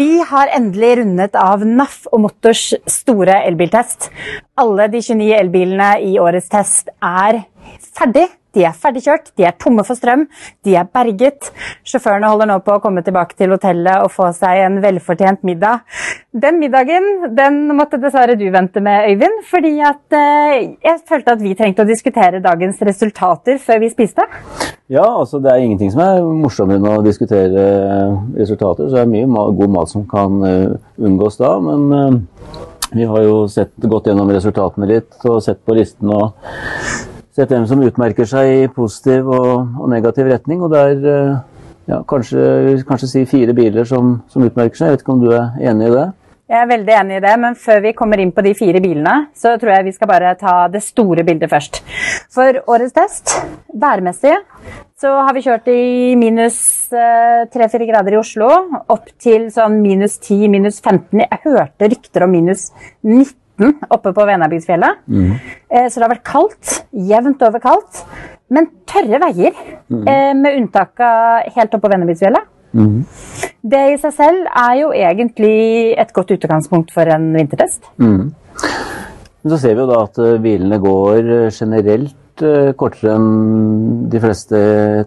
Vi har endelig rundet av NAF og Motors store elbiltest. Alle de 29 elbilene i årets test er ferdig. De er ferdigkjørt, de er tomme for strøm, de er berget. Sjåførene holder nå på å komme tilbake til hotellet og få seg en velfortjent middag. Den middagen den måtte dessverre du vente med, Øyvind, fordi at eh, jeg følte at vi trengte å diskutere dagens resultater før vi spiste. Ja, altså det er ingenting som er morsommere enn å diskutere resultater. Så det er mye god mat som kan uh, unngås da. Men vi har jo sett, gått gjennom resultatene litt og sett på listen og sett hvem som utmerker seg i positiv og, og negativ retning. Og det er uh, ja, kanskje, kanskje si fire biler som, som utmerker seg. Jeg vet ikke om du er enig i det? Jeg er veldig enig i det, men før vi kommer inn på de fire bilene, så tror jeg vi skal bare ta det store bildet først. For årets test, værmessig, så har vi kjørt i minus 3-4 grader i Oslo, opp til sånn minus 10, minus 15. Jeg hørte rykter om minus 19 oppe på Venabygdsfjellet. Mm. Så det har vært kaldt. Jevnt over kaldt. Men tørre veier, mm. med unntak av helt oppe på Venabygdsfjellet. Mm. Det i seg selv er jo egentlig et godt utgangspunkt for en vintertest. Mm. Men så ser vi jo da at bilene går generelt kortere enn de fleste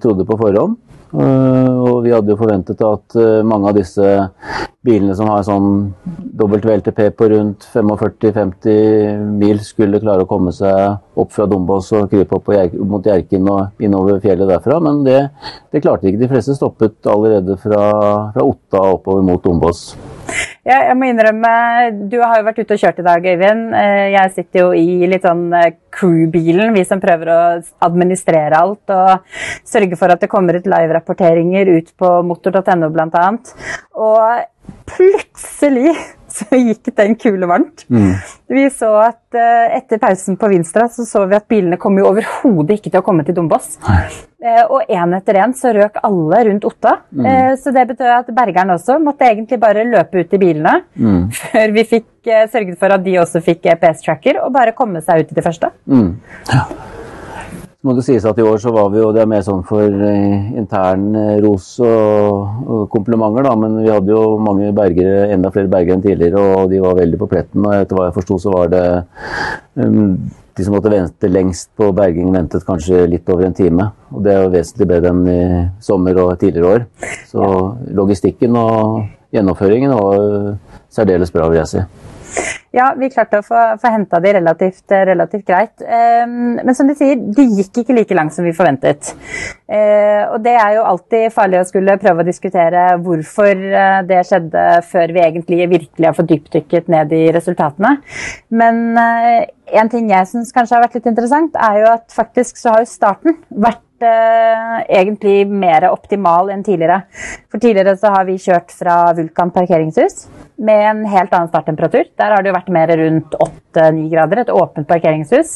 trodde på forhånd. Og vi hadde jo forventet at mange av disse bilene som har sånn WLTP på rundt 45-50 mil, skulle klare å komme seg opp fra Dombås og krype opp mot Hjerkinn og innover fjellet derfra. Men det, det, klarte ikke. De fleste stoppet allerede fra, fra Otta oppover mot Dombås. Ja, jeg må innrømme, Du har jo vært ute og kjørt i dag, Øyvind. Jeg sitter jo i litt sånn crew-bilen, vi som prøver å administrere alt og sørge for at det kommer ut live-rapporteringer ut på motor.no bl.a. Og plutselig så gikk den kule varmt. Mm. Vi så at uh, etter pausen på Vinstra så så vi at bilene kom jo overhodet ikke til å komme til Dombås. Uh, og én etter én så røk alle rundt Otta. Mm. Uh, så det betød at bergeren også måtte egentlig bare løpe ut i bilene mm. før vi fikk sørget for at de også fikk EPS-tracker, og bare komme seg ut i det første. Mm. Ja. Så må det sies at i år så var vi jo Det er mer sånn for eh, intern eh, ros og, og, komplimenter, da. Men vi hadde jo mange bergere, enda flere bergere enn tidligere, og de var veldig på pletten. Og etter hva jeg forsto, så var det um, de som måtte vente lengst på berging, ventet kanskje litt over en time. Og det er jo vesentlig bedre enn i sommer og tidligere år. Så logistikken og gjennomføringen var særdeles bra, vil jeg si. Ja, vi klarte å få, få henta de relativt, relativt greit. Um, men som du sier, de gikk ikke like langt som vi forventet. Uh, og det er jo alltid farlig å skulle prøve å diskutere hvorfor uh, det skjedde, før vi egentlig virkelig har fått dypdykket ned i resultatene. Men uh, en ting jeg syns kanskje har vært litt interessant, er jo at faktisk så har jo starten vært egentlig mer optimal enn tidligere. For tidligere så har vi kjørt fra Vulkan parkeringshus med en helt annen starttemperatur. Der har det jo vært mer rundt 8-9 grader, et åpent parkeringshus.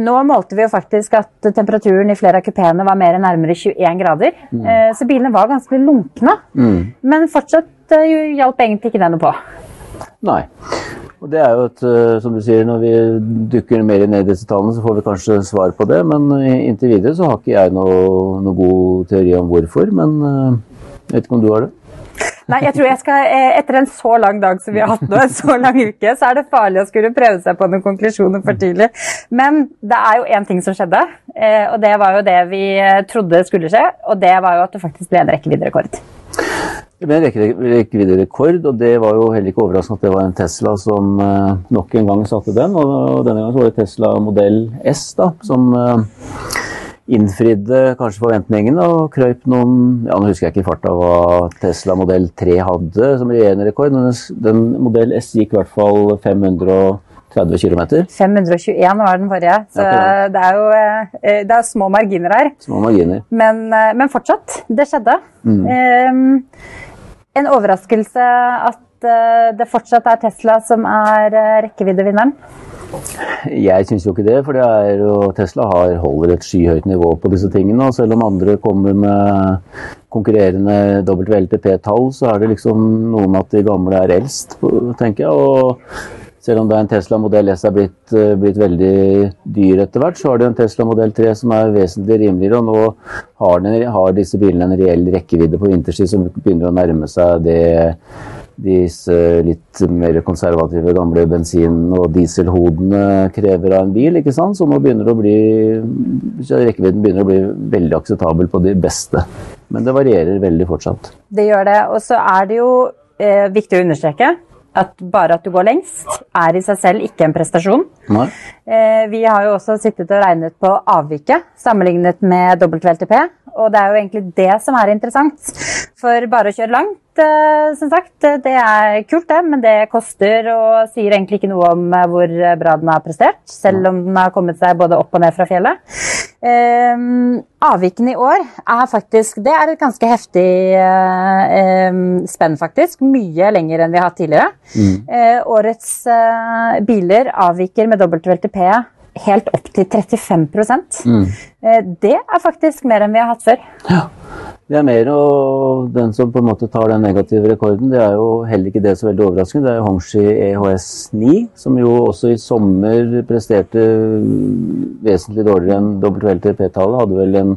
Nå målte vi jo faktisk at temperaturen i flere av kupeene var mer nærmere 21 grader. Mm. Uh, så bilene var ganske lunkne. Mm. Men fortsatt uh, hjalp egentlig ikke det noe på. Nei. Og det er jo et, eh, som du sier, Når vi dukker mer ned i disse tallene, så får vi kanskje svar på det. Men inntil videre så har ikke jeg noe, noe god teori om hvorfor. Men eh, jeg vet ikke om du har det? Nei, jeg tror jeg skal, eh, Etter en så lang dag som vi har hatt nå, en så lang uke, så er det farlig å skulle prøve seg på noen konklusjoner for tidlig. Men det er jo én ting som skjedde, og det var jo det vi trodde skulle skje. Og det var jo at det faktisk ble en rekkevidderekord. Det ble en rekkevidderekord, og det var jo heller ikke overraskende at det var en Tesla som nok en gang satte den. Og denne gangen var det Tesla modell S da, som innfridde kanskje forventningene og krøyp noen ja Nå husker jeg ikke i farta hva Tesla modell 3 hadde som regjerende rekord, men den modell S gikk i hvert fall 530 km. 521 var den forrige, så ja, det er jo eh, det er små marginer her. Små marginer. Men, men fortsatt, det skjedde. Mm. Um, en overraskelse at eh, det fortsatt er Tesla som er eh, rekkeviddevinneren? Jeg syns jo ikke det, for det er jo, Tesla har, holder et skyhøyt nivå på disse tingene. og Selv om andre kommer med konkurrerende WLTP-tall, så er det liksom noe at de gamle er eldst, tenker jeg. og selv om det er en Tesla modell S er blitt, eh, blitt, veldig dyr etter hvert, så har du en Tesla modell 3 som er vesentlig rimeligere. Og nå har, den, har disse bilene en reell rekkevidde på vinterstid som begynner å nærme seg det disse litt mer konservative gamle bensin- og dieselhodene krever av en bil. ikke sant? Så nå begynner det å bli, rekkevidden begynner å bli veldig akseptabel på de beste. Men det varierer veldig fortsatt. Det gjør det. Og så er det jo eh, viktig å understreke at bare at du går lengst, er i seg selv ikke en prestasjon. Eh, vi har jo også sittet og regnet på avviket sammenlignet med WLTP. Og det er jo egentlig det som er interessant. For bare å kjøre langt, eh, som sagt, det er kult, det, men det koster og sier egentlig ikke noe om eh, hvor bra den har prestert, selv om den har kommet seg både opp og ned fra fjellet. Um, avvikene i år er faktisk Det er et ganske heftig eh, eh, spenn, faktisk. Mye lenger enn vi har hatt tidligere. Mm. Uh, årets biler avviker med WLTP helt opp til 35 mm. Det er faktisk mer enn vi har hatt før. Ja. Det er mer og den som på en måte tar den negative rekorden. Det er jo heller ikke det så veldig overraskende. Det er jo Hongshi EHS9, som jo også i sommer presterte vesentlig dårligere enn WLTP-tallet. Hadde vel en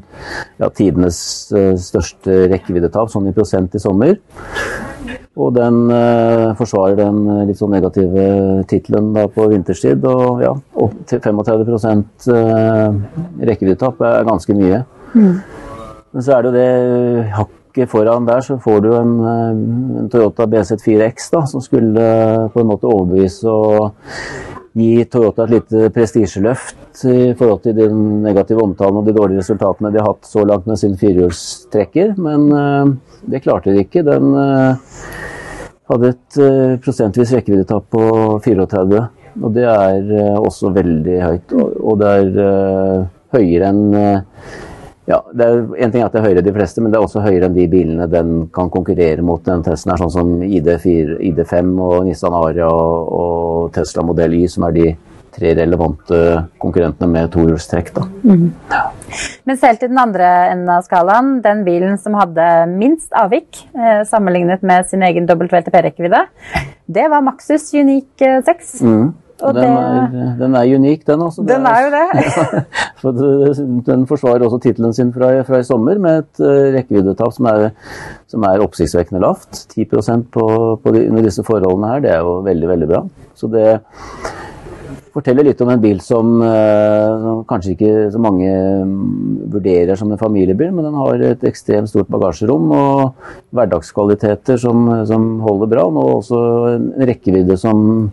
ja, tidenes uh, største rekkeviddetap, sånn i prosent i sommer. Og den eh, forsvarer den uh, litt sånn negative tittelen på vinterstid. Og ja, 35 eh, rekkeviddetap er ganske mye. Mm. Men så er det jo det hakket foran der, så får du en, eh, en Toyota BZ4X da, som skulle eh, på en måte overbevise og gi Toyota et lite prestisjeløft i forhold til den negative omtalen og de dårlige resultatene de har hatt så langt med sin firehjulstrekker. Men uh, det klarte de ikke. Den uh, hadde et prosentvis rekkeviddetap på 34, og det er også veldig høyt. Og det er høyere enn ja, det er, En ting er at det er høyere enn de fleste, men det er også høyere enn de bilene den kan konkurrere mot. den Testen er sånn som ID4, ID5 og Nissan Aria og, og Tesla Modell Y, som er de tre relevante konkurrentene med tohjulstrekk. Mm. Ja. Men selv til den andre enden av skalaen, den bilen som hadde minst avvik eh, sammenlignet med sin egen WLTP-rekkevidde, det var Maxus Unique 6. Mm. Den, det, er, den, er, unik, den. også. Den er, jo det. for den forsvarer også tittelen sin fra, fra, i sommer med et uh, rekkeviddetap som er, som er oppsiktsvekkende lavt. 10% på, på de, under disse forholdene her, det er jo veldig, veldig bra. Så det forteller litt om en bil som, eh, som, kanskje ikke så mange mm, vurderer som en familiebil, men den har et ekstremt stort bagasjerom og hverdagskvaliteter som, som holder bra. Og også en rekkevidde som,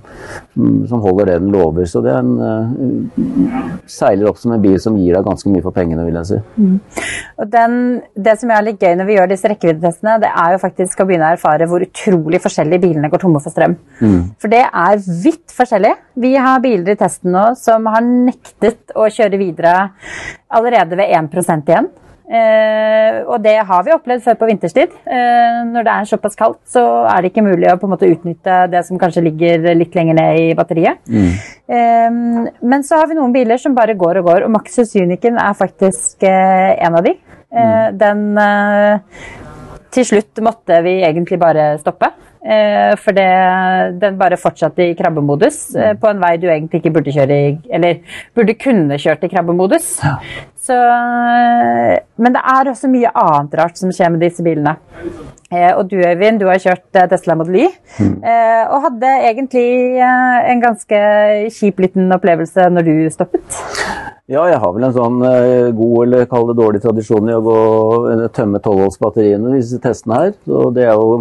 som, holder det den lover. Så det er en, uh, seiler opp som en bil som gir deg ganske mye for pengene, vil jeg si. Mm. Og den, det som er litt gøy når vi gjør disse rekkeviddetestene, det er jo faktisk å begynne å erfare hvor utrolig forskjellig bilene går tomme for strøm. Mm. For det er vidt forskjellig. Vi har biler i testen nå som har nektet å kjøre videre allerede ved 1 igjen. Eh, og det har vi opplevd før på vinterstid. Eh, når det er såpass kaldt, så er det ikke mulig å på en måte utnytte det som kanskje ligger litt lenger ned i batteriet. Mm. Eh, men så har vi noen biler som bare går og går, og Maxus Uniken er faktisk eh, en av de. Eh, mm. Den eh, Til slutt måtte vi egentlig bare stoppe. Eh, for det, den bare fortsatte i krabbemodus eh, mm. på en vei du egentlig ikke burde kjøre i Eller burde kunne kjørt i krabbemodus. Ja. Så, eh, men det er også mye annet rart som skjer med disse bilene. Og du Øyvind, du har kjørt Tesla Model Y. Mm. Og hadde egentlig en ganske kjip liten opplevelse når du stoppet. Ja, jeg har vel en sånn god eller kall det dårlig tradisjon i å gå tømme 12-volts-batteriene i disse testene her. Og det er jo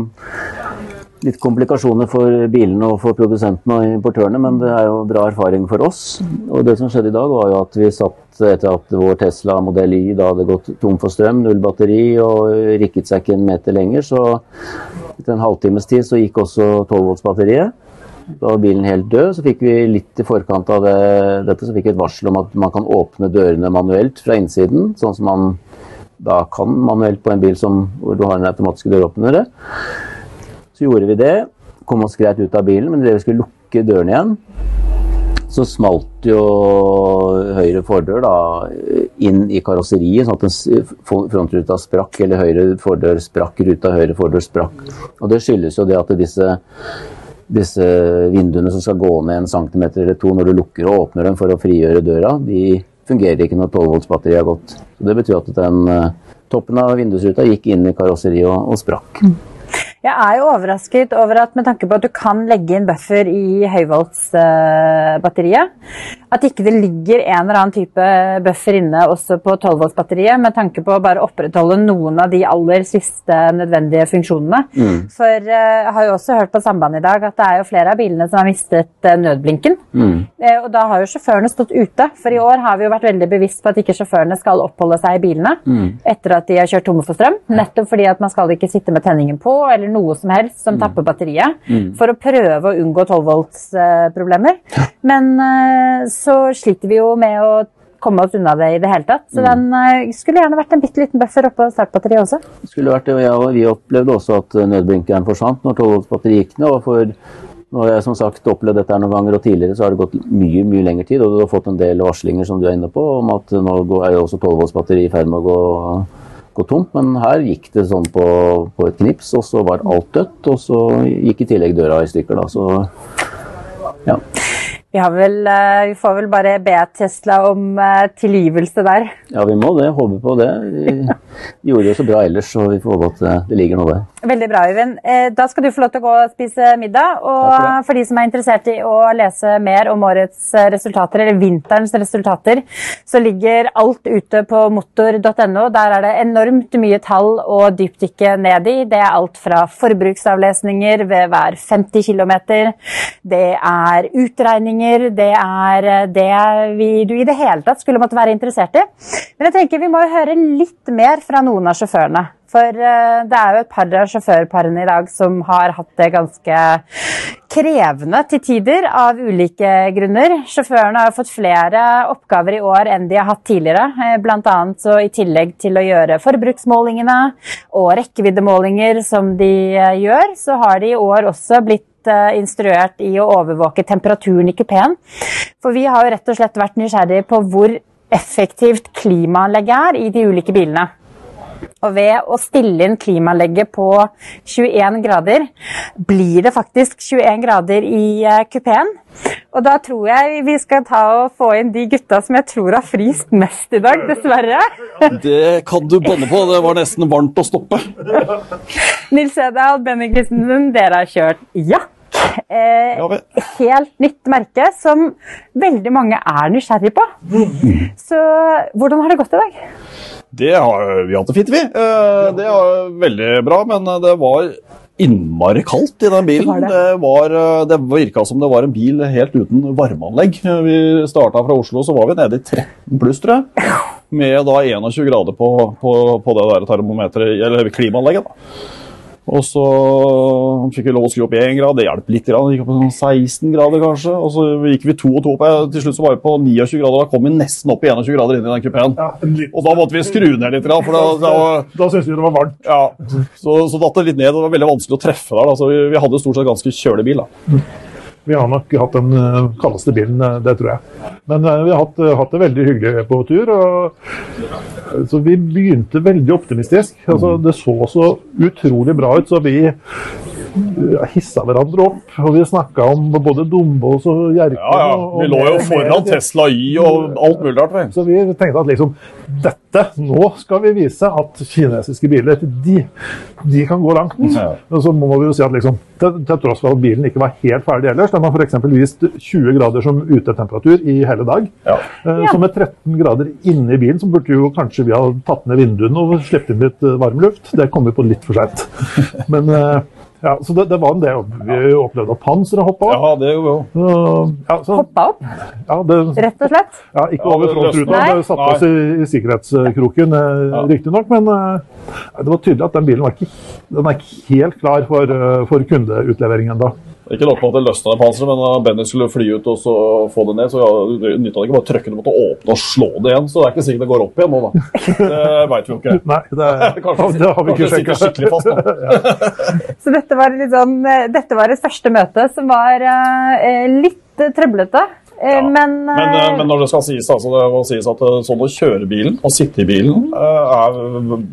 litt komplikasjoner for bilene og for produsentene og importørene, men det er jo bra erfaring for oss. Og det som skjedde i dag, var jo at vi satt etter at vår Tesla Modell Y da hadde gått tom for strøm, null batteri og rikket seg ikke en meter lenger, så etter en halvtimes tid så gikk også 12-volts-batteriet. Da var bilen helt død. Så fikk vi litt i forkant av det, dette så fikk vi et varsel om at man kan åpne dørene manuelt fra innsiden, sånn som man da kan manuelt på en bil som, hvor du har en automatisk døråpner. Så gjorde vi det, kom oss greit ut av bilen, men idet vi skulle lukke døren igjen, så smalt jo høyre fordør da, inn i karosseriet, sånn at frontruta sprakk, eller høyre fordør sprakk, ruta høyre fordør sprakk. Og det skyldes jo det at disse, disse vinduene som skal gå ned en centimeter eller to når du lukker og åpner dem for å frigjøre døra, de fungerer ikke når 12-voltsbatteriet har gått. Så Det betyr at den eh, toppen av vindusruta gikk inn i karosseriet og, og sprakk. Jeg er jo overrasket over at med tanke på at du kan legge inn buffer i høyvoltsbatteriet, at ikke det ligger en eller annen type buffer inne også på 12-voltsbatteriet, med tanke på å bare opprettholde noen av de aller siste nødvendige funksjonene. Mm. For eh, jeg har jo også hørt på Sambandet i dag at det er jo flere av bilene som har mistet eh, nødblinken. Mm. Eh, Og da har jo sjåførene stått ute, for i år har vi jo vært veldig bevisst på at ikke sjåførene skal oppholde seg i bilene Mm. etter at de har kjørt tomme for strøm. Nettopp fordi at man skal ikke sitte med tenningen på eller noe som helst som tapper batteriet, for å prøve å unngå 12-voltsproblemer. Men så sliter vi jo med å komme oss unna det i det hele tatt. Så den eh, skulle gjerne vært en bitte liten buffer oppå startbatteriet også. skulle vært det, og vi opplevde også at nødblinkeren forsvant når 12-voltsbatteriet gikk ned. og for nå har jeg som sagt opplevd dette noen ganger, og tidligere så har det gått mye mye lengre tid. Og du har fått en del varslinger som du er inne på, om at nå er jo også 12-voltsbatteriet i ferd med å gå, gå tomt. Men her gikk det sånn på, på et knips, og så var alt dødt. Og så gikk i tillegg døra i stykker, da. Så ja. Vi, har vel, eh, vi får vel bare be Tesla om eh, tilgivelse der. ja, vi må det. Håper på det. Vi gjorde det så bra ellers, så vi får håpe at eh, det ligger noe der. Veldig bra, Øyvind. Eh, Da skal du få lov til å gå og spise middag. Og for for de som er interessert i å lese mer om årets eh, resultater, eller vinterens resultater, så ligger alt ute på motor.no. Der er det enormt mye tall å dypdykke ned i. Det er alt fra forbruksavlesninger ved hver 50 km, det er utregninger, det er eh, det vi, du i det hele tatt skulle måtte være interessert i. Men jeg tenker vi må jo høre litt mer fra noen av sjåførene. For eh, det er jo et par av sjåførparene i dag som har hatt det ganske krevende til tider av ulike grunner. Sjåførene har fått flere oppgaver i år enn de har hatt tidligere. Eh, Blant annet så i tillegg til å gjøre forbruksmålingene og rekkeviddemålinger som de eh, gjør, så har de i år også blitt instruert i å overvåke temperaturen i kupeen. For vi har jo rett og slett vært nysgjerrige på hvor effektivt klimaanlegget er i de ulike bilene. Og ved å stille inn klimalegget på 21 grader, blir det faktisk 21 grader i eh, kupeen. Og da tror jeg vi skal ta og få inn de gutta som jeg tror har fryst mest i dag, dessverre. Det kan du banne på. Det var nesten varmt å stoppe. Nils Edal, Benny Christensen, dere har kjørt jakk. Eh, helt nytt merke som veldig mange er nysgjerrig på. Så hvordan har det gått i dag? Det har vi hatt det fint, vi. Eh, Det var veldig bra, men det var innmari kaldt i den bilen. Det var det. Det, var, eh, det virka som det var en bil helt uten varmeanlegg. Vi starta fra Oslo, så var vi nede i 13 pluss, tror jeg. Med da 21 grader på, på, på det der termometeret, eller klimaanlegget. da. Og så fikk vi lov å skru opp én grad, det hjalp litt. grann. Det gikk opp på sånn 16 grader kanskje. Og så gikk vi to og to opp. Til slutt så var vi på 29 grader, da kom vi nesten opp i 21 grader inn i den kupeen. Ja, Og da måtte vi skru ned litt, for da, da Da syntes vi det var varmt. ja, så, så datt det litt ned. og Det var veldig vanskelig å treffe der. Da. Så vi, vi hadde stort sett ganske kjølig bil. da. Vi har nok hatt den eh, kaldeste bilen, eh, det tror jeg. Men eh, vi har hatt, hatt det veldig hyggelig på tur. Og, så vi begynte veldig optimistisk. Altså, det så så utrolig bra ut, så vi hissa hverandre opp. Og vi snakka om både Dombås og Hjerkinn. Ja, ja. Vi lå jo foran Tesla Y og alt mulig rart. Så vi tenkte at liksom, dette, nå skal vi vise at kinesiske biler de, de kan gå langt. Ja. Og så må vi jo si at liksom, til, til tross for at bilen ikke var helt ferdig ellers, den har f.eks. vist 20 grader som utetemperatur i hele dag. Ja. Eh, Så med 13 grader inne i bilen, så burde jo kanskje vi ha tatt ned vinduene og sluppet inn litt eh, varm luft. Det kom vi på litt for seint. Men eh, ja, så det, det var en del. Vi opplevde at panseret hoppa opp. ja, det gjorde vi. Så, Ja, så, Hoppa opp, ja, det, rett og slett? ja, ikke Ja, over frontruta, det satte oss i, i sikkerhetskroken, eh, Ja. riktignok. Men eh, det var tydelig at den bilen var ikke, den er ikke helt klar for, eh, for kundeutlevering ennå. Ikke nok med at det løsna det panseret, men da Benny skulle fly ut og så få det ned, så ja, nytta det ikke bare å trykke det, måtte åpne og slå det igjen. Så det er ikke sikkert det går opp igjen nå, da. Det veit vi jo ikke. Nei, det, Kanskje, det har vi ikke sjekka. skikkelig fast nå. Så dette var, litt sånn, eh, dette var et første møte som var eh, litt eh, trøblete. Eh, Ja. Men, Men, eh, eh, men når det skal sies, altså, det må sies at eh, sånn å kjøre bilen og sitte i bilen eh, er,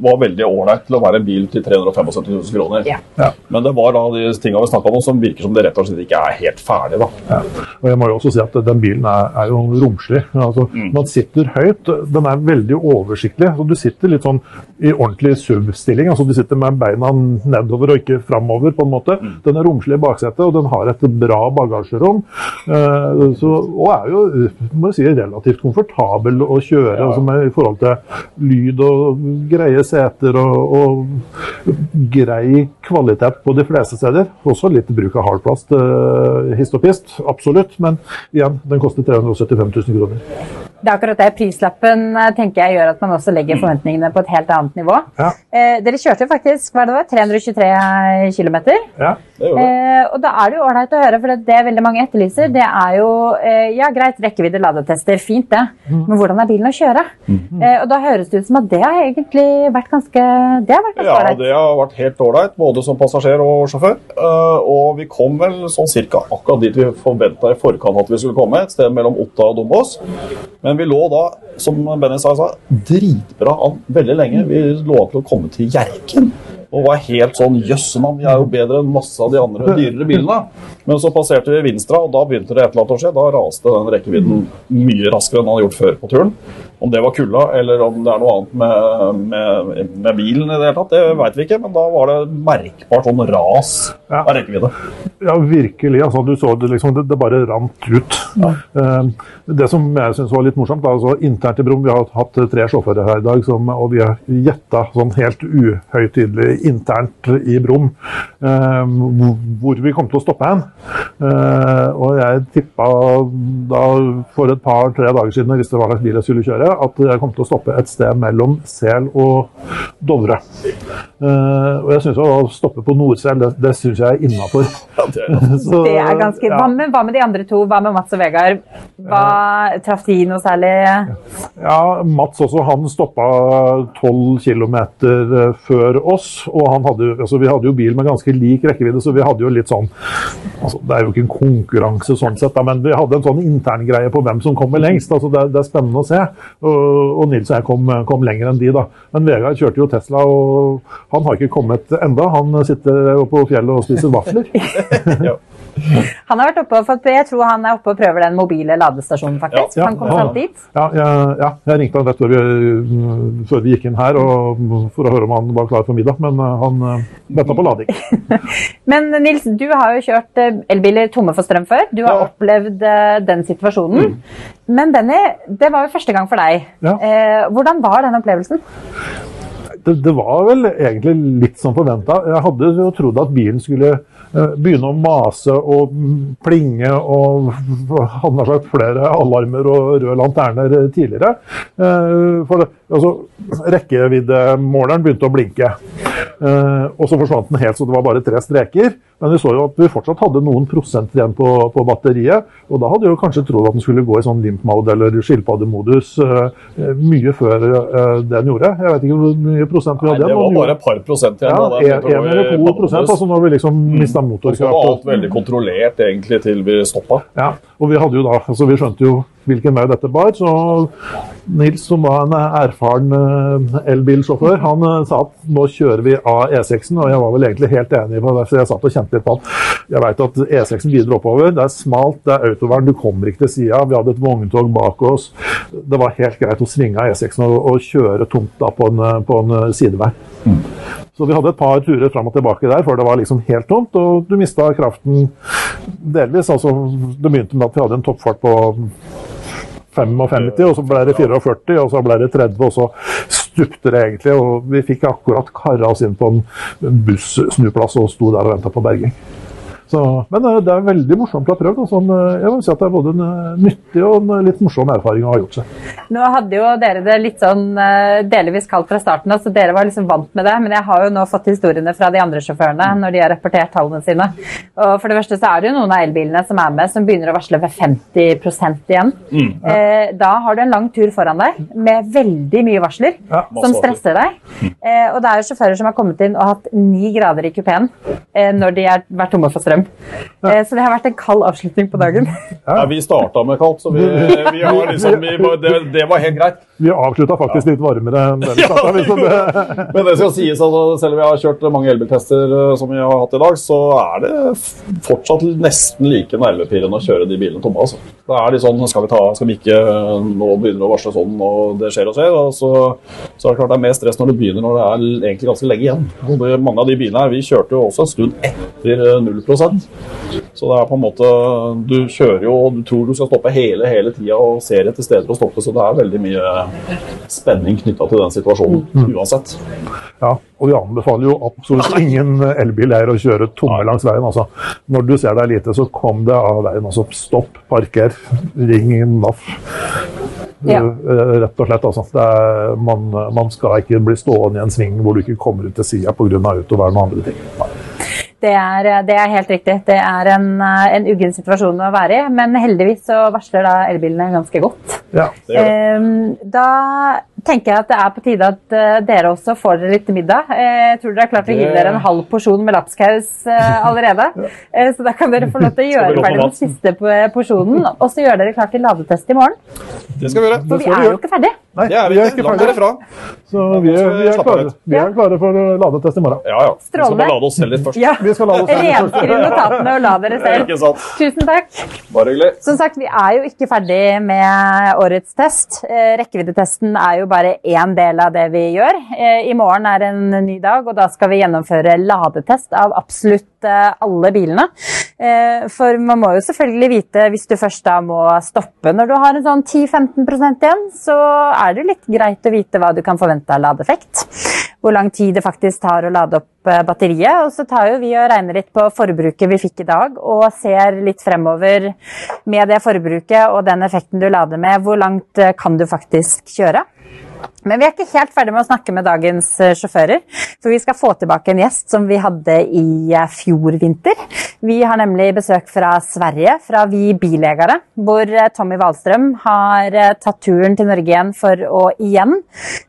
var veldig ålreit til å være en bil til 375 000 kroner. Ja. Ja. Men det var da de tingene vi snakka om som virker som det rett og slett ikke er helt ferdig. da. Ja. Og jeg må jo også si at den bilen er, er jo romslig. Altså, Man sitter høyt. Den er veldig oversiktlig. Så du sitter litt sånn i ordentlig SUV-stilling. Altså, du sitter med beina nedover og ikke framover. på en måte. Den er romslig i baksetet, og den har et bra bagasjerom. Uh, så, og er jo si, relativt komfortabel å kjøre altså, med, i forhold til lyd og greie seter og, og grei kvalitet på de fleste steder. Også litt bruk av hardplast, uh, hist og pist, absolutt. Men igjen, den koster 375 000 kroner. Det er akkurat det. Prislappen eh, tenker jeg gjør at man også legger forventningene på et helt annet nivå. Ja. Eh, dere kjørte faktisk hva er det var, 323 km. Ja. Det gjorde det. Eh, og da er det jo ålreit å høre, for det, det veldig mange etterlyser, det er jo eh, Ja, greit, rekkevidde, ladetester, fint det, men hvordan er bilen å kjøre? Eh, og da høres det ut som at det har egentlig vært ganske Det har vært ganske Ja, ålreit. det har vært helt ålreit, både som passasjer og sjåfør. Eh, og vi kom vel sånn cirka akkurat dit vi forventa i forkant at vi skulle komme, et sted mellom Otta og Dombås. Men vi lå da, som Benny sa, sa, dritbra an veldig lenge. Vi lå til å komme til Hjerken. Og var helt sånn Jøssemann, vi er jo bedre enn masse av de andre dyrere bilene. Men så passerte vi Vinstra, og da begynte det et eller annet å skje. Da raste den rekkevidden mye raskere enn han hadde gjort før på turen. Om det var kulda, eller om det er noe annet med, med, med bilen i det hele tatt, det veit vi ikke. Men da var det merkbart sånn ras Ja. av rekkevidde. Ja, virkelig. Altså, du så det liksom, det, det bare rant ut. Eh, det som jeg syns var litt morsomt, da, altså, internt i Brum Vi har hatt tre sjåfører her i dag, som, og vi har gjetta sånn helt uhøytidelig internt i Brum eh, hvor vi kom til å stoppe hen. Eh, og jeg tippa da for et par-tre dager siden, jeg visste hva slags bil jeg skulle kjøre, at jeg kom til å stoppe et sted mellom Sel og Dovre. Uh, og jeg synes å stoppe på Nordsel, det, det syns jeg er innafor. Ja, det er Så, Det er ganske, hva, med, hva med de andre to? Hva med Mats og Vegard? Hva, Traff de noe særlig? Ja, Mats også, han stoppa 12 km før oss. Og han hadde, altså, vi hadde jo bil med ganske lik rekkevidde, så vi hadde jo litt sånn altså, Det er jo ikke en konkurranse sånn sett, da, men vi hadde en sånn interngreie på hvem som kommer lengst. altså Det, er- det er spennende å se. Og, og Nils og jeg kom, kom lenger enn de, da. Men Vegard kjørte jo Tesla, og han har ikke kommet enda. Han sitter på fjellet og spiser vafler. ja. Han har vært oppe, for Jeg tror han er oppe og prøver den mobile ladestasjonen, faktisk. Ja, han kom ja. dit. Ja, ja, jeg ringte han rett før vi, før vi gikk inn her og, for å høre om han var klar for middag, men eh, han uh, venta på lading. Men Nils, du har jo kjørt eh, elbiler tomme for strøm før. Du har Ja. opplevd eh, den situasjonen. Men Benny, det var jo første gang for deg. Ja. Eh, hvordan var den opplevelsen? Det, det var vel egentlig litt som forventa. Jeg hadde jo trodd at bilen skulle eh, begynne å mase og plinge og hadde nær sagt flere alarmer og røde lanterner tidligere. Eh, For det, altså, rekkeviddemåleren begynte å blinke. Eh, Og så forsvant den helt, så det var bare tre streker. Men vi så jo at vi fortsatt hadde noen prosent igjen på, på batteriet. Og da hadde jeg kanskje trodd at den skulle gå i sånn limp-mode eller skilpaddemodus eh, mye før eh, den gjorde. Jeg vet ikke hvor mye prosent vi Nei, igjen. det var bare et par prosent igjen. ja, en, eller to prosent, altså når vi liksom mista Og så motorkraft. var alt veldig kontrollert egentlig til vi stoppa. ja, og vi hadde jo da, altså vi skjønte jo hvilken vei dette bar, så Nils, som var en erfaren eh, elbilsjåfør, han eh, sa at nå kjører vi av E6-en, og jeg var vel egentlig helt enig på det, så jeg satt og kjente litt på han. Jeg vet at E6-en videre oppover, det er smalt, det er autovern, du kommer ikke til sida. Vi hadde et vogntog bak oss. Det var helt greit å svinge av E6-en og, og kjøre tomt da på en, på en eh, sidevei. Så vi hadde et par turer fram og tilbake der før det var liksom helt tomt, og du mista kraften delvis. altså Det begynte med at vi hadde en toppfart på 55, og så ble det 44, og så ble det 30, og så stupte det egentlig. Og vi fikk akkurat kara oss inn på en bussnuplass og sto der og venta på berging. Så, men eh, det er veldig morsomt å ha prøvd. og Sånn, eh, jeg vil si at Det er både en eh, nyttig og en litt morsom erfaring å ha gjort seg. Nå hadde jo dere det litt sånn delvis kaldt fra starten av, så dere var liksom vant med det. Men jeg har jo nå fått historiene fra de andre sjåførene når de har rapportert tallene sine. Og for det første så er det jo noen av elbilene som er med, som begynner å varsle ved 50 igjen. Eh, da har du en lang tur foran deg med veldig mye varsler Ja, som stresser deg. Eh, og det er jo sjåfører som har kommet inn og hatt ni grader i kupeen eh, når de har vært tomme for strøm strøm. Ja. Eh, så det har vært en kald avslutning på dagen. Ja, vi starta med kaldt, så vi, vi har liksom, vi, det, det, var helt greit. Vi avslutta faktisk litt varmere enn det vi starta. Liksom. Men det skal sies, altså, selv om vi har kjørt mange elbiltester eh, som vi har hatt i dag, så er det fortsatt nesten like nervepirrende å kjøre de bilene tomme. Altså. Det er litt sånn skal vi, ta, skal vi ikke eh, Nå begynner å varsle sånn, og det skjer og skjer. Og så, så er det klart det er mer stress når det begynner, når det er egentlig ganske lenge igjen. mange av de bilene her, Vi kjørte jo også en stund etter 0 ned. Så det er på en måte Du kjører jo og du tror du skal stoppe hele hele tida og ser etter steder å stoppe, så det er veldig mye spenning knytta til den situasjonen mm. Mm. uansett. Ja, og vi anbefaler jo absolutt ingen elbileier å kjøre tomme langs veien. Altså. Når du ser deg lite, så kom det av veien. Altså stopp, parker, ring NAF. Ja. Eh, rett og slett. Altså. Er, man, man, skal ikke bli stående i en sving hvor du ikke kommer ut til sida pga. autovern og andre ting. Nei. Det er, det er helt riktig. Det er en, eh, en uggen situasjon å være i, men heldigvis så varsler da elbilene ganske godt. Ja. Det gjør det. Ehm, Da tenker jeg at det er på tide at eh, dere også får dere litt middag. Eh, Jeg tror dere har klart å gi dere en halv porsjon med lapskaus eh, allerede. ja. Så da kan dere få lov til å gjøre ferdig den siste porsjonen, og så gjør dere klart til ladetest i morgen. Det skal vi gjøre. For vi er jo ikke ferdig. Nei, Det er vi ikke. Langt derifra. Så vi er, vi, er klare, vi er klare for ladetest i morgen. Ja, ja. Vi skal bare lade oss selv litt først. Ja. Vi skal lade oss selv litt først. Renskriv notatene og la dere selv. Ikke sant? Tusen takk. Bare hyggelig. Som sagt, vi er jo ikke ferdig med årets test. Eh, Rekkeviddetesten er jo bare én del av det vi gjør. Eh, I morgen er en ny dag, og da skal vi gjennomføre ladetest av absolutt eh, alle bilene. Eh, For man må jo selvfølgelig vite, hvis du først da må stoppe når du har en sånn 10-15 igjen, så er det litt greit å vite hva du kan forvente av ladeeffekt. Hvor lang tid det faktisk tar å lade opp eh, batteriet. Og så tar jo vi og regner litt på forbruket vi fikk i dag, og ser litt fremover med det forbruket og den effekten du lader med. Hvor langt eh, kan du faktisk kjøre? Men vi er ikke helt ferdig med å snakke med dagens eh, sjåfører. For vi skal få tilbake en gjest som vi hadde i eh, fjor vinter. Vi har nemlig besøk fra Sverige, fra Vi bilegere, hvor eh, Tommy Wahlstrøm har tatt turen til Norge igjen for å igjen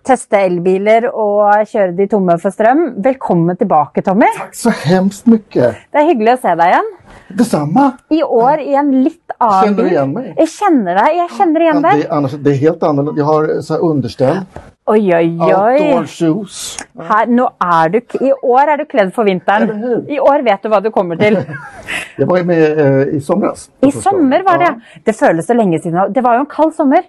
teste elbiler og kjøre de tomme for strøm. Velkommen tilbake, Tommy. Takk så hemskt mye. Det er hyggelig å se deg igjen. Detsamma. I år i en litt annen Kjenner du igjen meg? Jeg kjenner deg. Jeg kjenner igjen Ja, det, det er helt annerledes. Jeg har så här underställ, Oi, oi, outdoor oi. shoes. Her, er du, I år er du kledd for vinteren. I år vet du hva du kommer til. jeg var med uh, i sommer. I sommer var det. Det føles så lenge siden. Det var jo en kald sommer.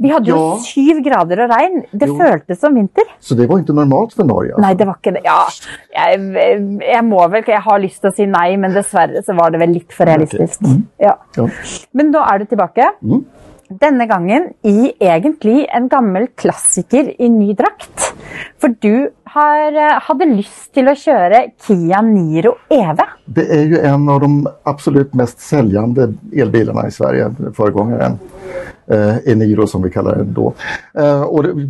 Vi hadde jo Ja. syv grader og regn. Det Jo. føltes som vinter. Så det var ikke normalt for Norge. Nei, det var ikke det. Ja, jeg, jeg må vel Jeg har lyst til å si nei, men dessverre så var det vel litt for realistisk. Ja. Ja. Men nå er du tilbake. Mm. Denne gangen i egentlig en gammel klassiker i ny drakt. For du har, eh, hadde lyst til å kjøre Kia Niro EV. Det er jo en av de absolutt mest selgende elbilene i Sverige, föregångaren. Eh, Eniro som vi kallar den då. Eh, och det,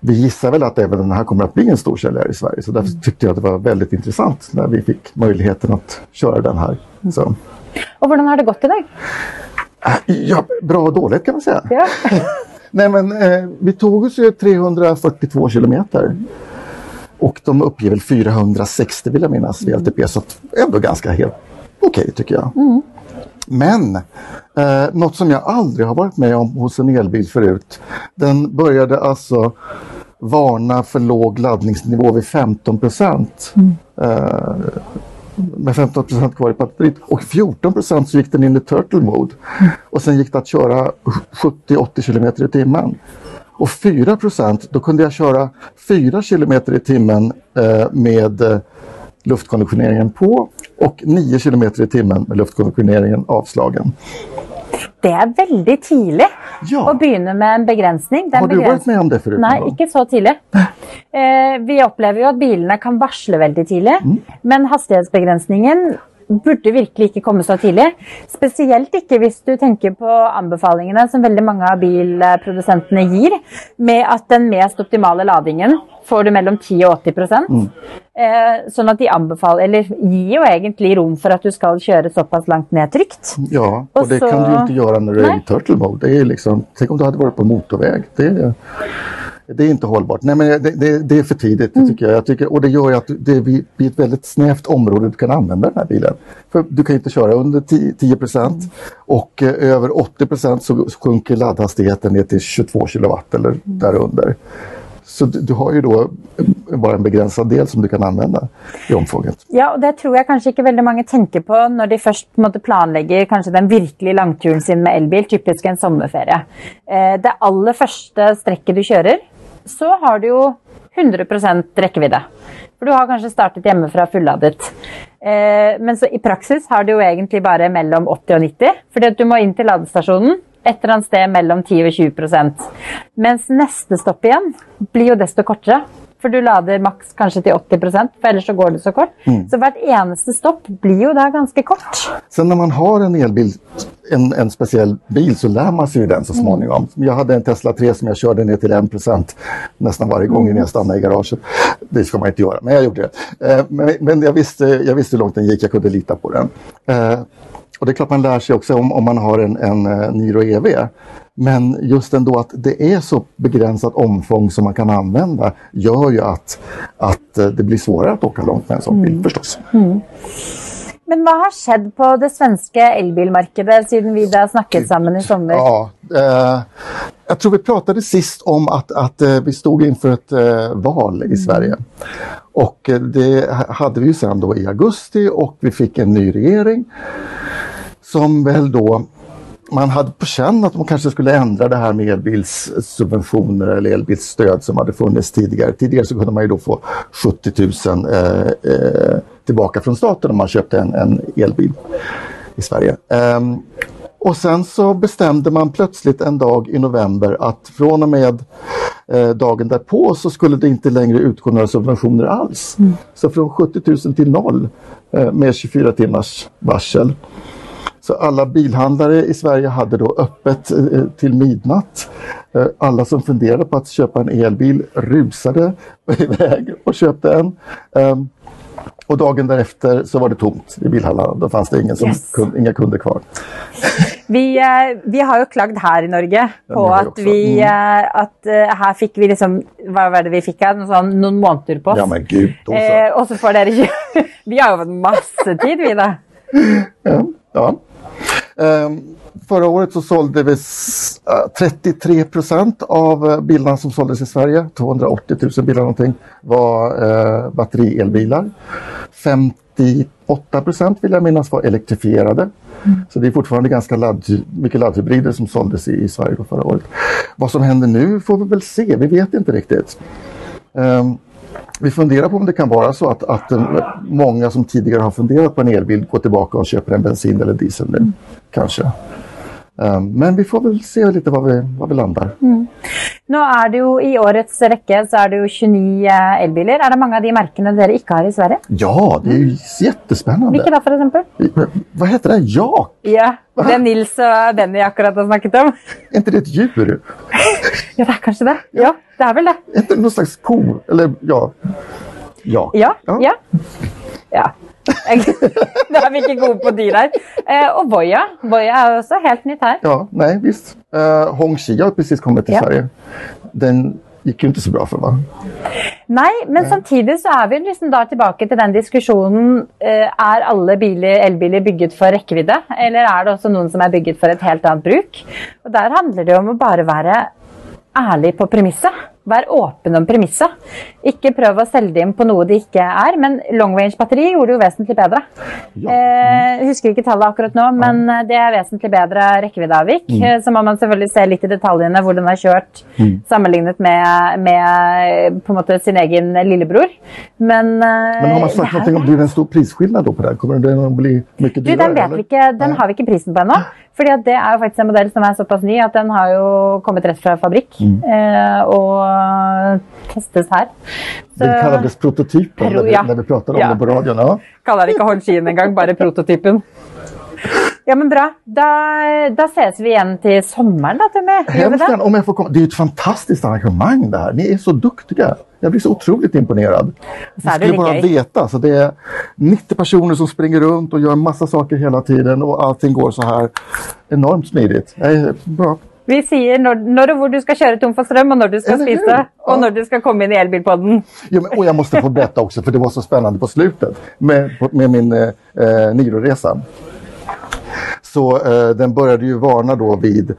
vi gissar väl att även den här kommer att bli en stor säljare i Sverige. Så därför tyckte jag att det var väldigt intressant när vi fick möjligheten att köra den här. Så, Och hvordan har det gått i dag? ja, bra och dåligt kan man säga. Ja. Nej men eh, vi tog oss ju 342 kilometer. Och de uppger väl 460 vill jag minnas VLTP så att ändå ganska helt okej tycker jag. Men eh, något som jag aldrig har varit med om hos en elbil förut. Den började alltså varna för låg laddningsnivå vid 15 procent. Eh, med 15 procent kvar i batteriet och 14 procent så gick den in i turtle mode. Och sen gick det att köra 70-80 kilometer i timmen. Och 4 procent, då kunde jag köra 4 kilometer i timmen eh, med eh, luftkonditioneringen på och 9 km i timmen med luftkonditioneringen avslagen. Det er veldig tidlig Ja. å begynne med en begrensning. Er Har du vært med om det förut? Nei, ikke så tidlig. Eh, vi opplever jo at bilene kan varsle veldig tidlig, Mm. men hastighetsbegrensningen burde virkelig ikke komme så tidlig. Spesielt ikke hvis du tenker på anbefalingene som veldig mange av bilprodusentene gir, med at den mest optimale ladingen får du mellom 10 og 80 Mm. eh, Sånn at de anbefaler, eller gir jo egentlig rom for at du skal kjøre såpass langt ned trygt. Ja, og, og det så- kan du jo ikke gjøre når du er i turtle mode. Det er liksom, tenk om du hadde vært på motorvei. Det är, Det er ikke holdbart. Nei, men det, det, det er for tidigt, det tycker Jeg jag tycker, og det gjør at att det blir, et veldig snevt område du kan anvende denne bilen. For du kan ikke kjøre under 10, 10 og eh, over 80% så sjunker laddhastigheten ned til 22 kW eller därunder. Så du, du har jo da bare en begrenset del som du kan anvende i omfanget. Ja, og det tror jeg kanskje ikke veldig mange tenker på når de først måte, planlegger kanskje den virkelig langturen sin med elbil, typisk en sommerferie. Eh, det aller første strekket du kjører, så har du jo 100% rekkevidde. For du har kanskje startet hjemmefra fulladet. Eh, men så i praksis har du jo egentlig bare mellom 80 og 90, fordi at du må inn til ladestasjonen et eller annet sted mellom 10 og 20% Mens neste stopp igjen blir jo desto kortere. For du lader maks kanskje til 80% for ellers så går det så kort. Så hvert eneste stopp blir jo da ganske kort. Så når man har en elbil, en, en spesiell bil, så lærer man seg jo den så småningom. Jeg hadde en Tesla 3 som jeg kjørte ned til 1% hver gang gång jeg jag i garasjen. Det skal man ikke gjøre, men jeg gjorde det. Eh, Men, men jeg visste, hvor langt den gikk, jeg kunne lita på den. Och det är klart man lär sig också om, om man har en, en uh, Niro EV. Men just ändå att det är så begränsat omfång som man kan använda gör ju att, att eh, det blir svårare att åka långt med en sån bil förstås. Men hva har skjedd på det svenske elbilmarkedet siden vi da snakket sammen i sommer? Ja, eh, jag tror vi pratade sist om att, att eh, vi stod inför ett eh, val i Sverige. Och eh, det hadde hade vi ju sen då i augusti och vi fick en ny regering som väl då man hade på känn att man kanske skulle ändra det här med elbilssubventioner eller elbilsstöd som hade funnits tidigare. Tidigare så kunde man ju då få 70 000 eh, eh, tillbaka från staten om man köpte en, en elbil i Sverige. Ehm, och sen så bestämde man plötsligt en dag i november att från och med eh, dagen därpå så skulle det inte längre utgå några subventioner alls. Så från 70 000 till noll eh, med 24 timmars varsel. Så alla bilhandlare i Sverige hade då öppet eh, till midnatt. Eh, Alla som funderade på att köpa en elbil rusade iväg och köpte en. Ehm, Och dagen därefter så var det tomt i bilhallarna. Då fanns det ingen som, Yes. kun- inga kunder kvar. Vi, eh, vi har jo klagd her i Norge på ja, at vi Mm. at her fikk vi liksom Hva var det vi fikk her? Sånn, noen måneder på oss. Ja men gud. Eh, og så får dere ikke Vi har jo fått masse tid, vi, da. Ja. Ehm, förra året så sålde vi eh, 33 procent av eh, bilarna som såldes i Sverige, 280 000 bilar någonting, var eh, batterielbilar. 58 procent vill jag minnas var elektrifierade. Så det är fortfarande ganska ladd, mycket laddhybrider som såldes i, i Sverige förra året. Vad som händer nu får vi väl se, vi vet inte riktigt. Ehm, vi funderar på om det kan vara så att, att eh, många som tidigare har funderat på en elbil går tillbaka och köper en bensin eller diesel nu. Kanske. Ehm, men vi får väl se lite var vi, var vi landar. Nå er det jo I årets rekke så er det jo 29 eh, elbiler. Er det mange av de merkene dere ikke har i Sverige? Ja, det är ju jättespännande. Hvilke da, eksempel? Vad heter det? Jak? Ja, det Nils og Benny akkurat har snakket om. är inte det ett djur? Ja, det er kanskje det. Ja, det er vel det. Det någon slags ko? Eller ja. Ja. Ja. Ja. ja. Da er vi ikke gode på dyr her. Eh, og Voya. Voya er også helt nytt her. Ja, nei visst. Eh, Hongxi har precis kommet til Ja. Sverige. Den gikk jo ikke så bra for meg. Nei, men samtidig så er vi liksom da tilbake til den diskusjonen eh, Er alle biler, elbiler bygget for rekkevidde, eller er det også noen som er bygget for et helt annet bruk? Og Der handler det om å bare være ærlig på premisset. Vær åpen om premisset. Ikke prøv å selge inn på noe det ikke er. Men long range-batteri gjorde det jo vesentlig bedre. Ja. Eh, husker ikke tallet akkurat nå, men eh, det er vesentlig bedre rekkeviddeavvik. Mm. Så må man selvfølgelig se litt i detaljene hvor den er kjørt, sammenlignet med, med på en måte sin egen lillebror. Men, eh, Men har man sagt er- om, blir det en stor prisskillnad på det? Kommer den å bli mycket du, den, vet vi ikke, den har vi ikke prisen på ennå. Fordi at det er jo faktisk en modell som er såpass ny at den har jo kommet rett fra fabrikk. Eh, og testes her. Så Den kalles prototypen Pro- vi, ja. när vi prater om Ja. det på radioen? Ja. kaller det ikke Holskien engang, bare prototypen. Ja, men bra. Da, da ses vi igjen til sommeren, da, Tommy. Hemskt om jeg får komme. Det er jo et fantastisk arrangement, det her. Ni er så duktiga. Jeg blir så utrolig imponert. Det skulle bare vite. Så det er 90 personer som springer rundt og gjør masse saker hele tiden og allting går så her enormt smidig. Bra. Vi sier når, når og hvor du skal kjøre tom for strøm, og når du skal spise, og når du skal komme inn i elbilpodden. Ja, men, og jeg måtte få berätta også, for det var så spennende på slutet med, med min eh, eh, Niro-resa. Så eh, den började ju varna då vid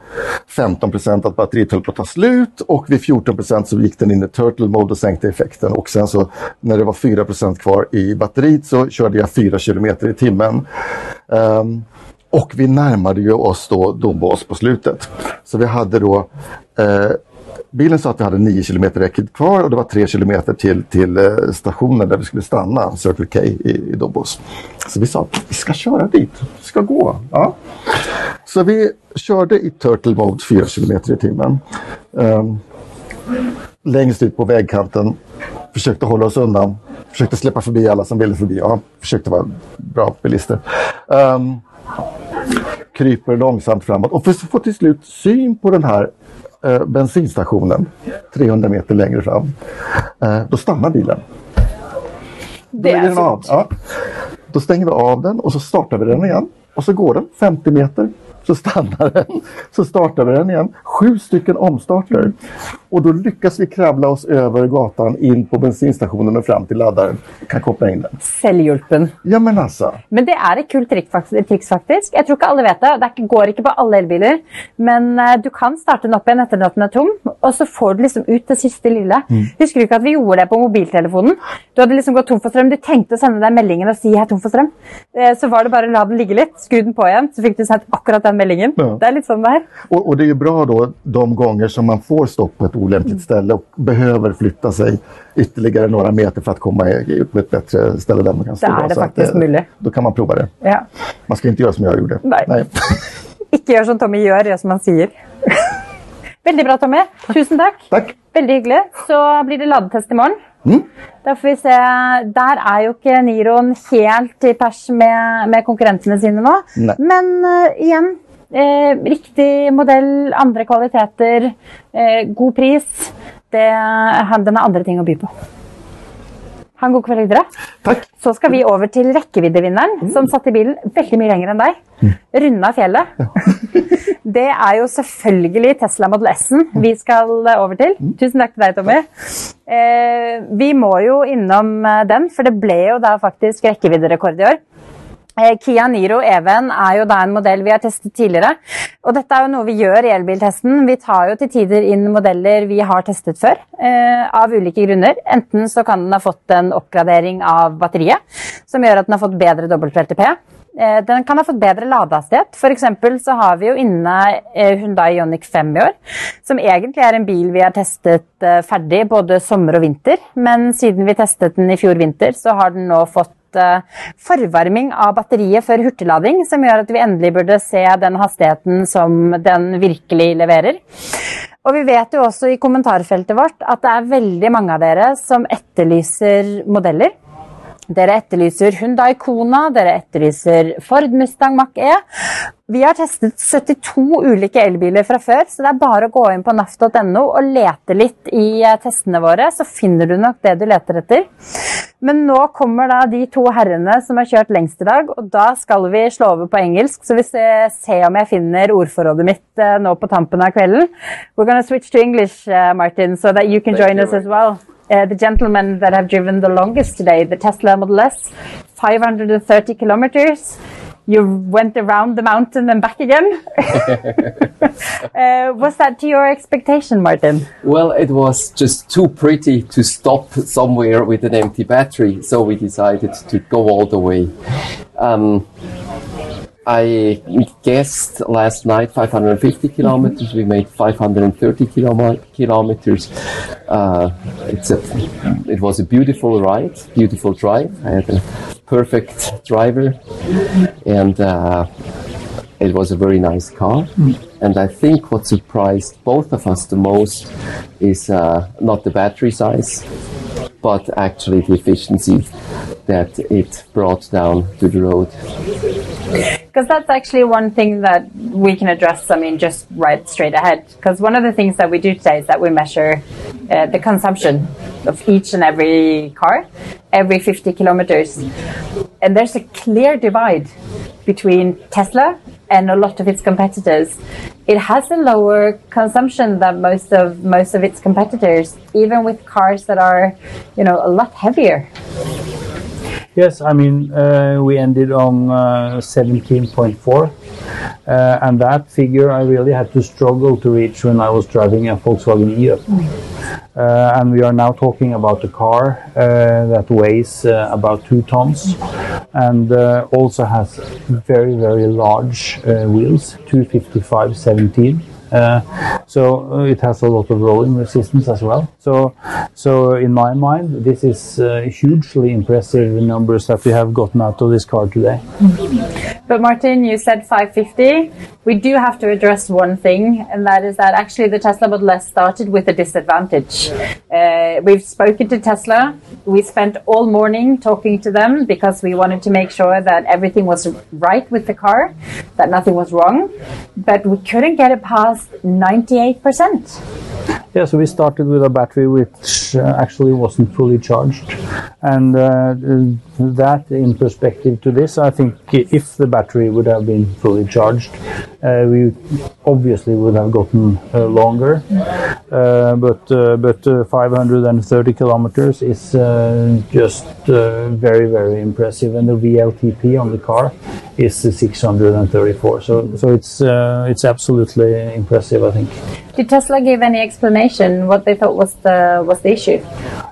15% att batteriet höll på att ta slut och vid 14% så gick den in i turtle mode och sänkte effekten. Och sen så när det var 4% kvar i batteriet så körde jag 4 kilometer i timmen. Um, och vi närmade ju oss då Dombås på slutet. Så vi hade då eh, Bilen sa att vi hade 9 kilometer räckvidd kvar och det var 3 kilometer till, till eh, stationen där vi skulle stanna, Circle K i, i Dobos. Så vi sa att vi ska köra dit, vi ska gå. Ja. Så vi körde i Turtle Mode 4 kilometer i timmen. Um, längst ut på vägkanten, försökte hålla oss undan, försökte släppa förbi alla som ville förbi. Ja, försökte vara bra bilister. Um, kryper långsamt framåt och får till slut syn på den här eh, bensinstationen 300 meter längre fram. Eh, då stannar bilen. Det är av. Ja. Då stänger vi av den och så startar vi den igen. Och så går den 50 meter. Så stannar den. Så startar vi den igen. Sju stycken omstarter. Och då lyckas vi kravla oss över gatan in på bensinstationen och fram till laddaren. Kan koppla in den. Selvhjulpen. Ja men alltså. Men det er et kult triks, faktisk. Jeg tror ikke alle vet det. Det går ikke på alle elbiler. Men eh, du kan starte den opp igjen etter at den er tom, og så får du liksom ut det siste lille. Husker du ikke at vi gjorde det på mobiltelefonen? Du hadde liksom gått tom for strøm. Du tenkte å sende deg meldingen og si 'jeg er tom for strøm'. Eh, Så var det bare å la den ligge litt, skru den på igjen, så fikk du sett akkurat den meldingen. Ja. Det er litt sånn det er. Og, og, det er jo bra da, de ganger som man får stopp på et olämpligt sted og behøver flytte seg ytterligere noen meter for å komme på et bedre sted der man kan stå. Det er det faktisk att, mulig. Da kan man prova det. Ja. Man skal ikke gjøre som jeg gjorde. Nei. Ikke gjør som Tommy gjør, gjør som han sier. Veldig bra, Tommy. Tusen takk. takk. Veldig hyggelig. Så blir det ladetest i morgen. Da får vi se. Der er jo ikke Niroen helt i pers med, med konkurrentene sine nå. Nei. Men uh, igjen, eh, riktig modell, andre kvaliteter, eh, god pris. Det, han, den har andre ting å by på. Ha en god kveld videre. Takk. Så skal vi over til rekkeviddevinneren, som satt i bilen veldig mye lenger enn deg. Runda fjellet. Det er jo selvfølgelig Tesla Model S-en vi skal eh, over til. Tusen takk til deg, Tommy. Eh, vi må jo innom eh, den, for det ble jo da faktisk rekkevidderekord i år. Eh, Kia Niro EV-en er jo da en modell vi har testet tidligere. Og dette er jo noe vi gjør i elbiltesten. Vi tar jo til tider inn modeller vi har testet før, eh, av ulike grunner. Enten så kan den ha fått en oppgradering av batteriet, som gjør at den har fått bedre WLTP. Eh, Den kan ha fått bedre ladehastighet. Eksempel så har vi jo inne Hundai Hyundai Ioniq 5 i år, som egentlig er en bil vi har testet eh, ferdig både sommer og vinter. Men siden vi testet den i fjor vinter, så har den nå fått eh, forvarming av batteriet før hurtiglading, som gjør at vi endelig burde se den hastigheten som den virkelig leverer. Og vi vet jo også i kommentarfeltet vårt at det er veldig mange av dere som etterlyser modeller. Dere etterlyser Hyundai Kona, dere etterlyser Ford Mustang Mach-E. Vi har testet 72 ulike elbiler fra før, så det er bare å gå inn på naft.no og lete litt i eh, testene våre, så finner du nok det du leter etter. Men nå kommer da de to herrene som har kjørt lengst i dag, og da skal vi slå over på engelsk, så vi ser se om jeg finner ordforrådet mitt eh, nå på tampen av kvelden. We're gonna switch to English, uh, Martin, so that you can Thank join you us as well. Uh, the gentleman that have driven the longest today, the Tesla Model S, 530 kilometers. You went around the mountain and back again. uh, was that to your expectation, Martin? Well, it was just too pretty to stop somewhere with an empty battery, so we decided to go all the way. Um, I guessed last night 550 kilometers. We made 530 kilom- kilometers. Uh, it's a, it was a beautiful ride, beautiful drive. I had a perfect driver, and uh, it was a very nice car. And I think what surprised both of us the most is uh, not the battery size, but actually the efficiency that it brought down to the road. Because that's actually one thing that we can address, I mean, just right straight ahead. Because one of the things that we do today is that we measure uh, the consumption of each and every car every 50 kilometers. And there's a clear divide between Tesla and a lot of its competitors, it has a lower consumption than most of most of its competitors, even with cars that are, you know, a lot heavier. Yes, I mean, uh, we ended on uh, 17.4, uh, and that figure I really had to struggle to reach when I was driving a Volkswagen e uh, and we are now talking about a car uh, that weighs uh, about two tons and uh, also has very, very large uh, wheels, 255 17. Uh, so uh, it has a lot of rolling resistance as well. So, so in my mind, this is uh, hugely impressive numbers that we have gotten out of this car today. But Martin, you said 550. We do have to address one thing, and that is that actually the Tesla Model S started with a disadvantage. Uh, we've spoken to Tesla. We spent all morning talking to them because we wanted to make sure that everything was right with the car, that nothing was wrong, but we couldn't get it past 98%. Yeah, so we started with a battery which uh, actually wasn't fully charged, and uh, that, in perspective to this, I think if the battery would have been fully charged, we obviously would have gotten uh, longer. Uh, but uh, but 530 kilometers is just very very impressive, and the VLTP on the car is 634. So so it's it's absolutely impressive, I think. Did Tesla give any explanation what they thought was the was the issue?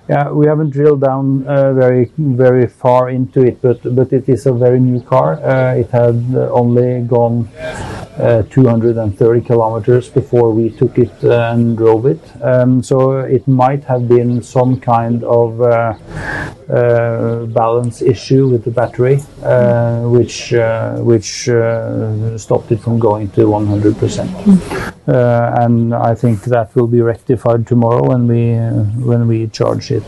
Yeah, we haven't drilled down uh, very very far into it, but but it is a very new car. Uh, it had only gone uh, 230 kilometers before we took it and drove it. Um, so it might have been some kind of uh, Uh, balance issue with the battery, uh, which uh, which uh, stopped it from going to 100 percent. and I think that will be rectified tomorrow when we when we charge it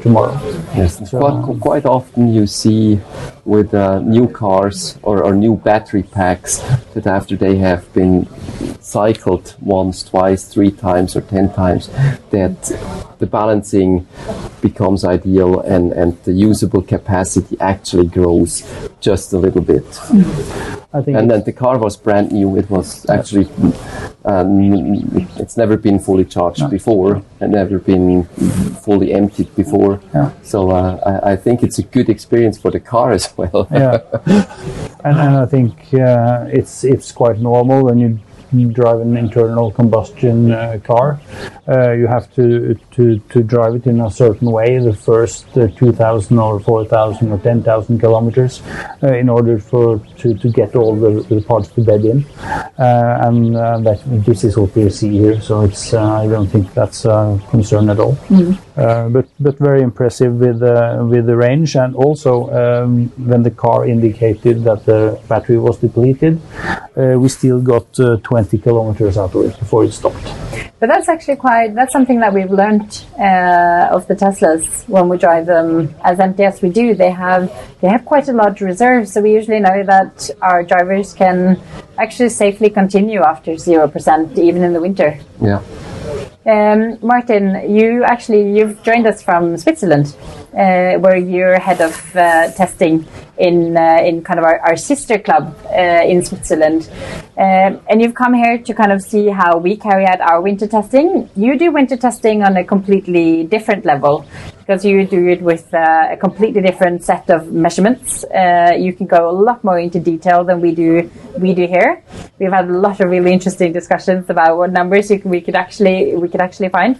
tomorrow. Yes, so, quite, quite often you see with uh, new cars or, or, new battery packs that after they have been cycled once, twice, three times, or ten times, that the balancing becomes ideal and, and the usable capacity actually grows just a little bit. I think and then the car was brand new. It was actually um, it's never been fully charged no. before and never been fully emptied before. Yeah. So uh, I, I, think it's a good experience for the car as well. yeah, and, and I think uh, it's it's quite normal when you drive an internal combustion uh, car. Uh, you have to, to, to drive it in a certain way the first uh, 2,000 or 4,000 or 10,000 kilometers uh, in order for to, to get all the, the parts to bed in. Uh, and uh, that, this is what we see here, so it's I don't think that's a concern at all. Mm. But very impressive with with the range and also um, when the car indicated that the battery was depleted, we still got 20 20 kilometers out of it before it stopped. But that's actually quite, that's something that we've learned uh, of the Teslas when we drive them as empty as we do. They have, they have quite a large reserve, so we usually know that our drivers can actually safely continue after 0%, even in the winter. Yeah. Um, Martin, you actually you've joined us from Switzerland, uh, where you're head of uh, testing in uh, in kind of our, our sister club uh, in Switzerland, um, and you've come here to kind of see how we carry out our winter testing. You do winter testing on a completely different level because you do it with uh, a completely different set of measurements. Uh, you can go a lot more into detail than we do we do here. We've had a lot of really interesting discussions about what numbers you, we could actually we could actually find.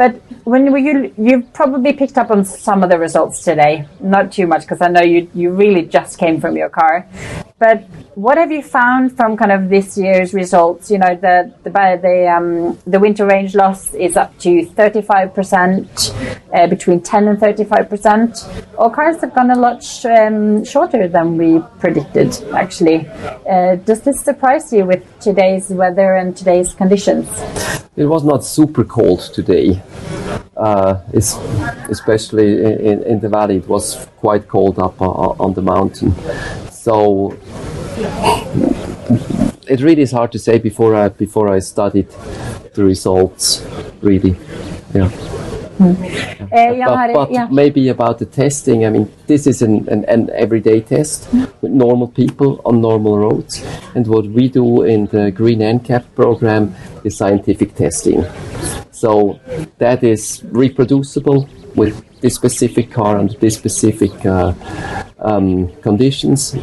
But when you you've probably picked up on some of the results today, not too much because I know you you really just came from your car. But what have you found from kind of this year's results? You know, the the the, um, the winter range loss is up to 35 percent, uh, between 10 and 35 percent. All cars have gone a lot sh- um, shorter than we predicted. Actually, uh, does this surprise you with today's weather and today's conditions? It was not super cold today. Uh, especially in, in, the valley, it was quite cold up uh, on the mountain. So it really is hard to say before I before I studied the results. Really, yeah. Eh, Jan but, but yeah. maybe about the testing. I mean, this is an, an, an everyday test with normal people on normal roads. And what we do in the Green NCAP program is scientific testing. So that is reproducible with this specific car under this specific uh, um, conditions.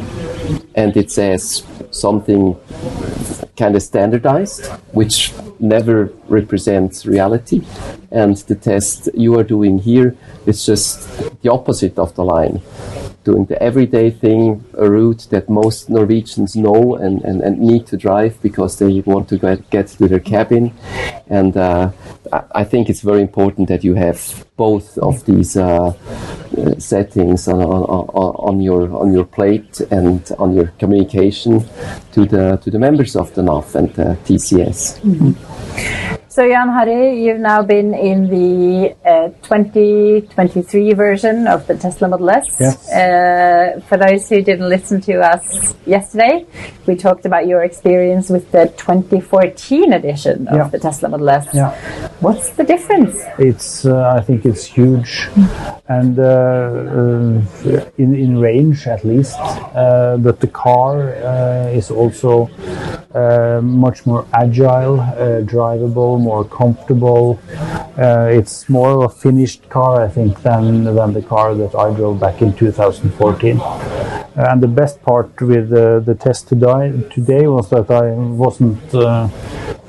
And it says something kind of standardized, which never represents reality. And the test you are doing here is just the opposite of the line. Doing the everyday thing, a route that most Norwegians know and, and, and need to drive because they want to get, get to their cabin. And uh, I think it's very important that you have both of these uh, uh, settings on, on, on on your on your plate and on your communication to the to the members of the NAF and the TCS. So Jan Harry, you've now been in the uh, 2023 version of the Tesla Model S. Yes. Uh, for those who didn't listen to us yesterday, we talked about your experience with the 2014 edition of Yeah. the Tesla Model S. Yeah. What's the difference? It's uh, I think it's huge, and uh, uh, in in range at least. Uh, but the car uh, is also uh, much more agile, uh, drivable, more comfortable. Uh, it's more of a finished car, I think, than than the car that I drove back in 2014. And the best part with uh, the test today, today was that I wasn't uh,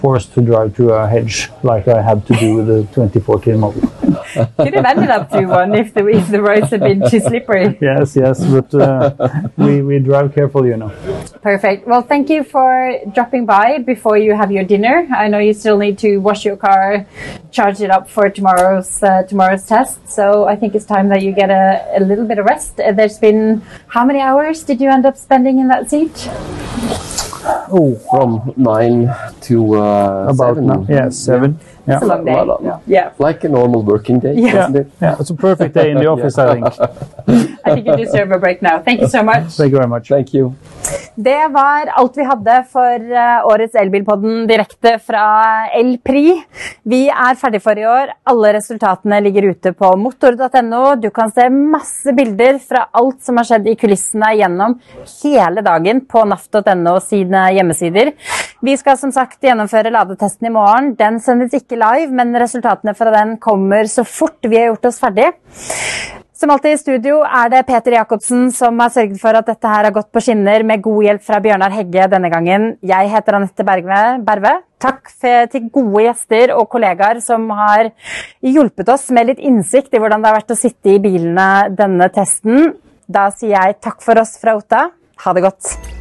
forced to drive through a hedge like I had to do with the 2014 model. Could have ended up through one if the, if the roads had been too slippery. Yes, yes, but uh, we, we drive carefully, you know. Perfect. Well, thank you for dropping by before you have your dinner. I know you still need to wash your car, charge it up for tomorrow's uh, tomorrow's test. So I think it's time that you get a, a little bit of rest. Uh, There's been how many hours did you end up spending in that seat? Oh, From nine to uh, about seven. now. Yeah, seven. Yeah. It's a long day. Well, la. Yeah, Like a normal working day, Yeah. isn't it? Yeah, it's a perfect day in the office, I think. I think you deserve a break now. Thank you so much. Thank you very much. Thank you. Det var alt vi hadde for eh, årets Elbilpodden direkte fra El Pri. Vi er ferdig for i år. Alle resultatene ligger ute på motor.no. Du kan se masse bilder fra alt som har skjedd i kulissene gjennom hele dagen på naft.no sine hjemmesider. Vi skal som sagt gjennomføre ladetesten i morgen. Den sendes ikke live, men resultatene fra den kommer så fort vi har gjort oss ferdig. Som alltid i studio er det Peter Jacobsen som har sørget for at dette her har gått på skinner med god hjelp fra Bjørnar Hegge denne gangen. Jeg heter Anette. Berve. Takk til gode gjester og kollegaer som har hjulpet oss med litt innsikt i hvordan det har vært å sitte i bilene denne testen. Da sier jeg takk for oss fra Otta. Ha det godt.